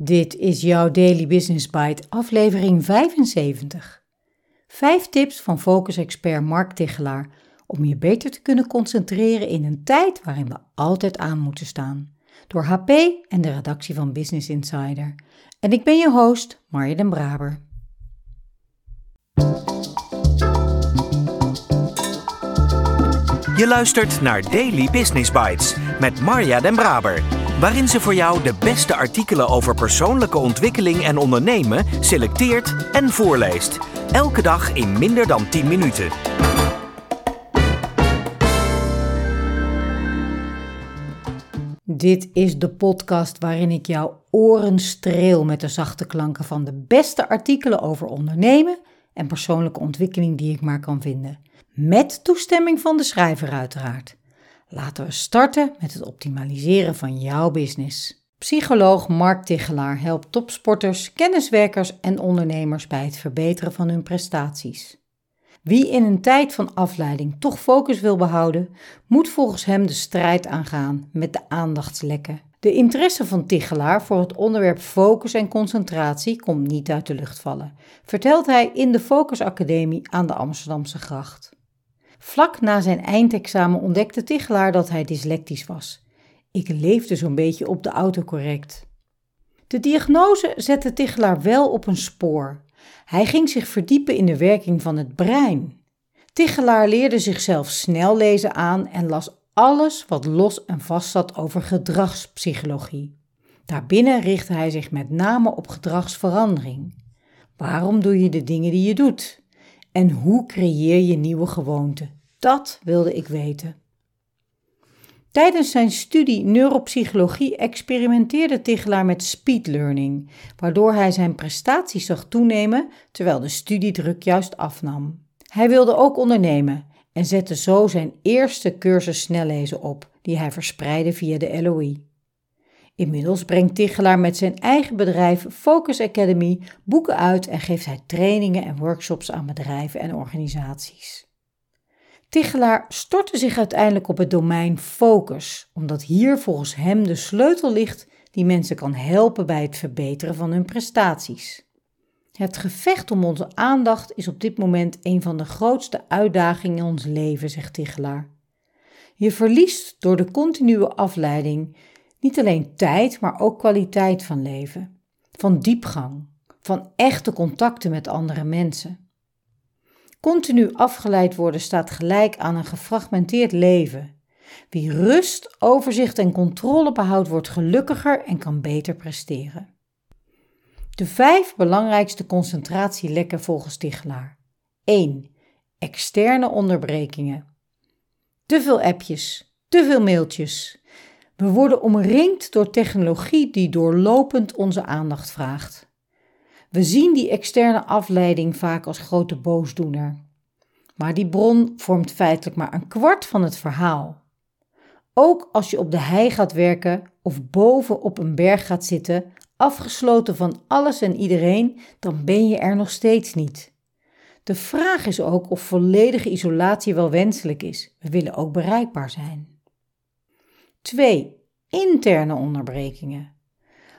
Dit is jouw Daily Business Bite, aflevering 75. Vijf tips van focus-expert Mark Tichelaar om je beter te kunnen concentreren in een tijd waarin we altijd aan moeten staan. Door HP en de redactie van Business Insider. En ik ben je host, Marja den Braber. Je luistert naar Daily Business Bites met Marja den Braber waarin ze voor jou de beste artikelen over persoonlijke ontwikkeling en ondernemen selecteert en voorleest. Elke dag in minder dan 10 minuten. Dit is de podcast waarin ik jouw oren streel met de zachte klanken van de beste artikelen over ondernemen en persoonlijke ontwikkeling die ik maar kan vinden. Met toestemming van de schrijver uiteraard. Laten we starten met het optimaliseren van jouw business. Psycholoog Mark Tichelaar helpt topsporters, kenniswerkers en ondernemers bij het verbeteren van hun prestaties. Wie in een tijd van afleiding toch focus wil behouden, moet volgens hem de strijd aangaan met de aandachtslekken. De interesse van Tichelaar voor het onderwerp focus en concentratie komt niet uit de lucht vallen, vertelt hij in de Focus Academie aan de Amsterdamse gracht. Vlak na zijn eindexamen ontdekte Tichelaar dat hij dyslectisch was. Ik leefde zo'n beetje op de autocorrect. De diagnose zette Tichelaar wel op een spoor. Hij ging zich verdiepen in de werking van het brein. Tichelaar leerde zichzelf snel lezen aan en las alles wat los en vast zat over gedragspsychologie. Daarbinnen richtte hij zich met name op gedragsverandering. Waarom doe je de dingen die je doet? En hoe creëer je nieuwe gewoonten? Dat wilde ik weten. Tijdens zijn studie neuropsychologie experimenteerde Tichelaar met speed learning, waardoor hij zijn prestaties zag toenemen terwijl de studiedruk juist afnam. Hij wilde ook ondernemen en zette zo zijn eerste cursus snellezen op, die hij verspreidde via de LOI. Inmiddels brengt Tichelaar met zijn eigen bedrijf Focus Academy boeken uit en geeft hij trainingen en workshops aan bedrijven en organisaties. Tichelaar stortte zich uiteindelijk op het domein focus, omdat hier volgens hem de sleutel ligt die mensen kan helpen bij het verbeteren van hun prestaties. Het gevecht om onze aandacht is op dit moment een van de grootste uitdagingen in ons leven, zegt Tichelaar. Je verliest door de continue afleiding niet alleen tijd, maar ook kwaliteit van leven, van diepgang, van echte contacten met andere mensen. Continu afgeleid worden staat gelijk aan een gefragmenteerd leven. Wie rust, overzicht en controle behoudt, wordt gelukkiger en kan beter presteren. De vijf belangrijkste concentratielekken volgens Tichelaar. 1. Externe onderbrekingen. Te veel appjes, te veel mailtjes. We worden omringd door technologie die doorlopend onze aandacht vraagt. We zien die externe afleiding vaak als grote boosdoener. Maar die bron vormt feitelijk maar een kwart van het verhaal. Ook als je op de hei gaat werken of boven op een berg gaat zitten, afgesloten van alles en iedereen, dan ben je er nog steeds niet. De vraag is ook of volledige isolatie wel wenselijk is. We willen ook bereikbaar zijn. 2. Interne onderbrekingen.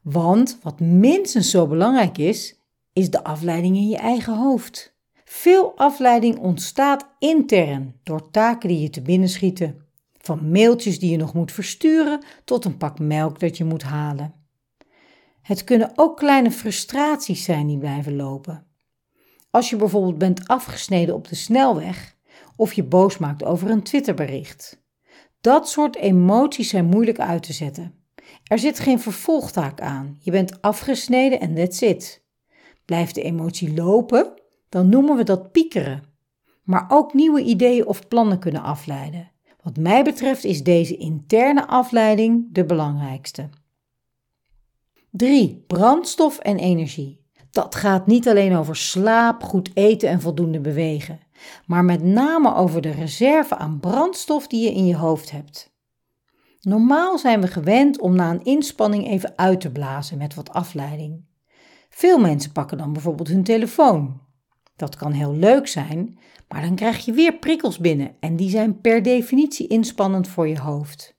Want wat minstens zo belangrijk is, is de afleiding in je eigen hoofd. Veel afleiding ontstaat intern door taken die je te binnen schieten. Van mailtjes die je nog moet versturen tot een pak melk dat je moet halen. Het kunnen ook kleine frustraties zijn die blijven lopen. Als je bijvoorbeeld bent afgesneden op de snelweg of je boos maakt over een Twitterbericht. Dat soort emoties zijn moeilijk uit te zetten. Er zit geen vervolgtaak aan. Je bent afgesneden en that's it. Blijft de emotie lopen, dan noemen we dat piekeren. Maar ook nieuwe ideeën of plannen kunnen afleiden. Wat mij betreft is deze interne afleiding de belangrijkste. 3. Brandstof en energie. Dat gaat niet alleen over slaap, goed eten en voldoende bewegen, maar met name over de reserve aan brandstof die je in je hoofd hebt. Normaal zijn we gewend om na een inspanning even uit te blazen met wat afleiding. Veel mensen pakken dan bijvoorbeeld hun telefoon. Dat kan heel leuk zijn, maar dan krijg je weer prikkels binnen en die zijn per definitie inspannend voor je hoofd.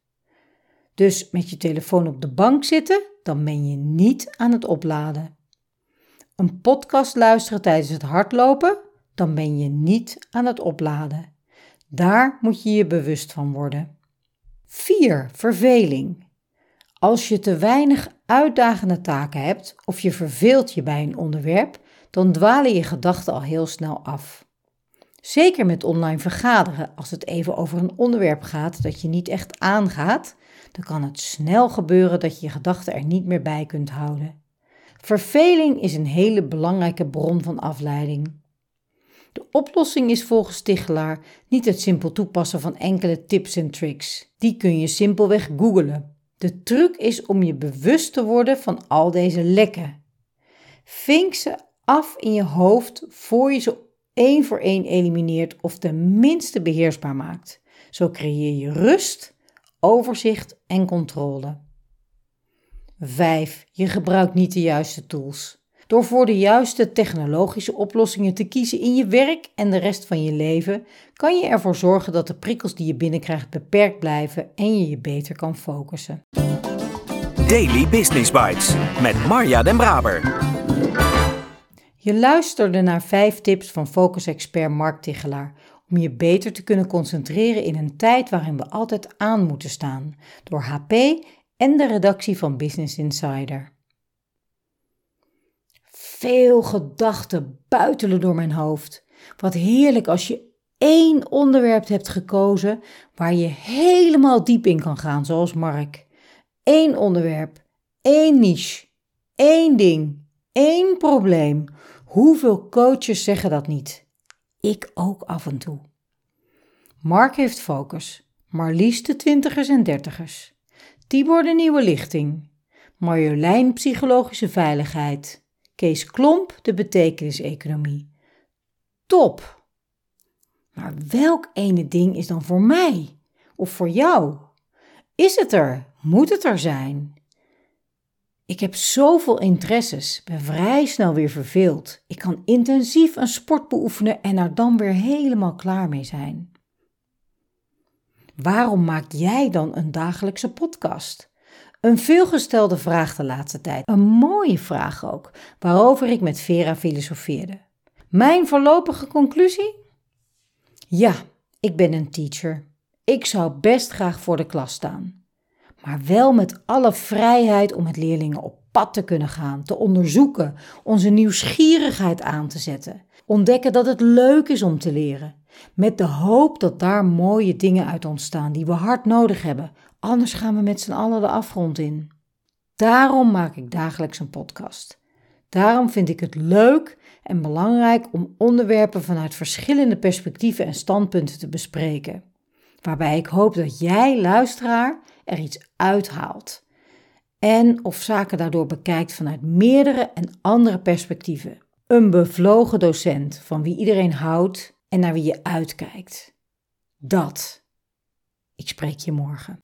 Dus met je telefoon op de bank zitten, dan ben je niet aan het opladen. Een podcast luisteren tijdens het hardlopen, dan ben je niet aan het opladen. Daar moet je je bewust van worden. 4. Verveling. Als je te weinig uitdagende taken hebt of je verveelt je bij een onderwerp, dan dwalen je gedachten al heel snel af. Zeker met online vergaderen, als het even over een onderwerp gaat dat je niet echt aangaat, dan kan het snel gebeuren dat je je gedachten er niet meer bij kunt houden. Verveling is een hele belangrijke bron van afleiding. De oplossing is volgens Tichelaar niet het simpel toepassen van enkele tips en tricks. Die kun je simpelweg googlen. De truc is om je bewust te worden van al deze lekken. Vink ze af in je hoofd voor je ze één voor één elimineert of tenminste beheersbaar maakt. Zo creëer je rust, overzicht en controle. 5. Je gebruikt niet de juiste tools. Door voor de juiste technologische oplossingen te kiezen in je werk en de rest van je leven, kan je ervoor zorgen dat de prikkels die je binnenkrijgt beperkt blijven en je je beter kan focussen. Daily Business Bites met Marja Den Braber. Je luisterde naar 5 tips van focus-expert Mark Tichelaar om je beter te kunnen concentreren in een tijd waarin we altijd aan moeten staan, door HP en de redactie van Business Insider. Veel gedachten buitelen door mijn hoofd. Wat heerlijk als je één onderwerp hebt gekozen waar je helemaal diep in kan gaan, zoals Mark. Eén onderwerp, één niche, één ding, één probleem. Hoeveel coaches zeggen dat niet? Ik ook af en toe. Mark heeft focus, Marlies de twintigers en dertigers. Tibor de nieuwe lichting. Marjolein psychologische veiligheid. Kees Klomp de betekeniseconomie. Top! Maar welk ene ding is dan voor mij? Of voor jou? Is het er? Moet het er zijn? Ik heb zoveel interesses, ben vrij snel weer verveeld. Ik kan intensief een sport beoefenen en er dan weer helemaal klaar mee zijn. Waarom maak jij dan een dagelijkse podcast? Een veelgestelde vraag de laatste tijd. Een mooie vraag ook, waarover ik met Vera filosofeerde. Mijn voorlopige conclusie? Ja, ik ben een teacher. Ik zou best graag voor de klas staan. Maar wel met alle vrijheid om met leerlingen op pad te kunnen gaan, te onderzoeken, onze nieuwsgierigheid aan te zetten. Ontdekken dat het leuk is om te leren. Met de hoop dat daar mooie dingen uit ontstaan die we hard nodig hebben. Anders gaan we met z'n allen de afgrond in. Daarom maak ik dagelijks een podcast. Daarom vind ik het leuk en belangrijk om onderwerpen vanuit verschillende perspectieven en standpunten te bespreken. Waarbij ik hoop dat jij, luisteraar, er iets uithaalt. En of zaken daardoor bekijkt vanuit meerdere en andere perspectieven. Een bevlogen docent van wie iedereen houdt en naar wie je uitkijkt. Dat. Ik spreek je morgen.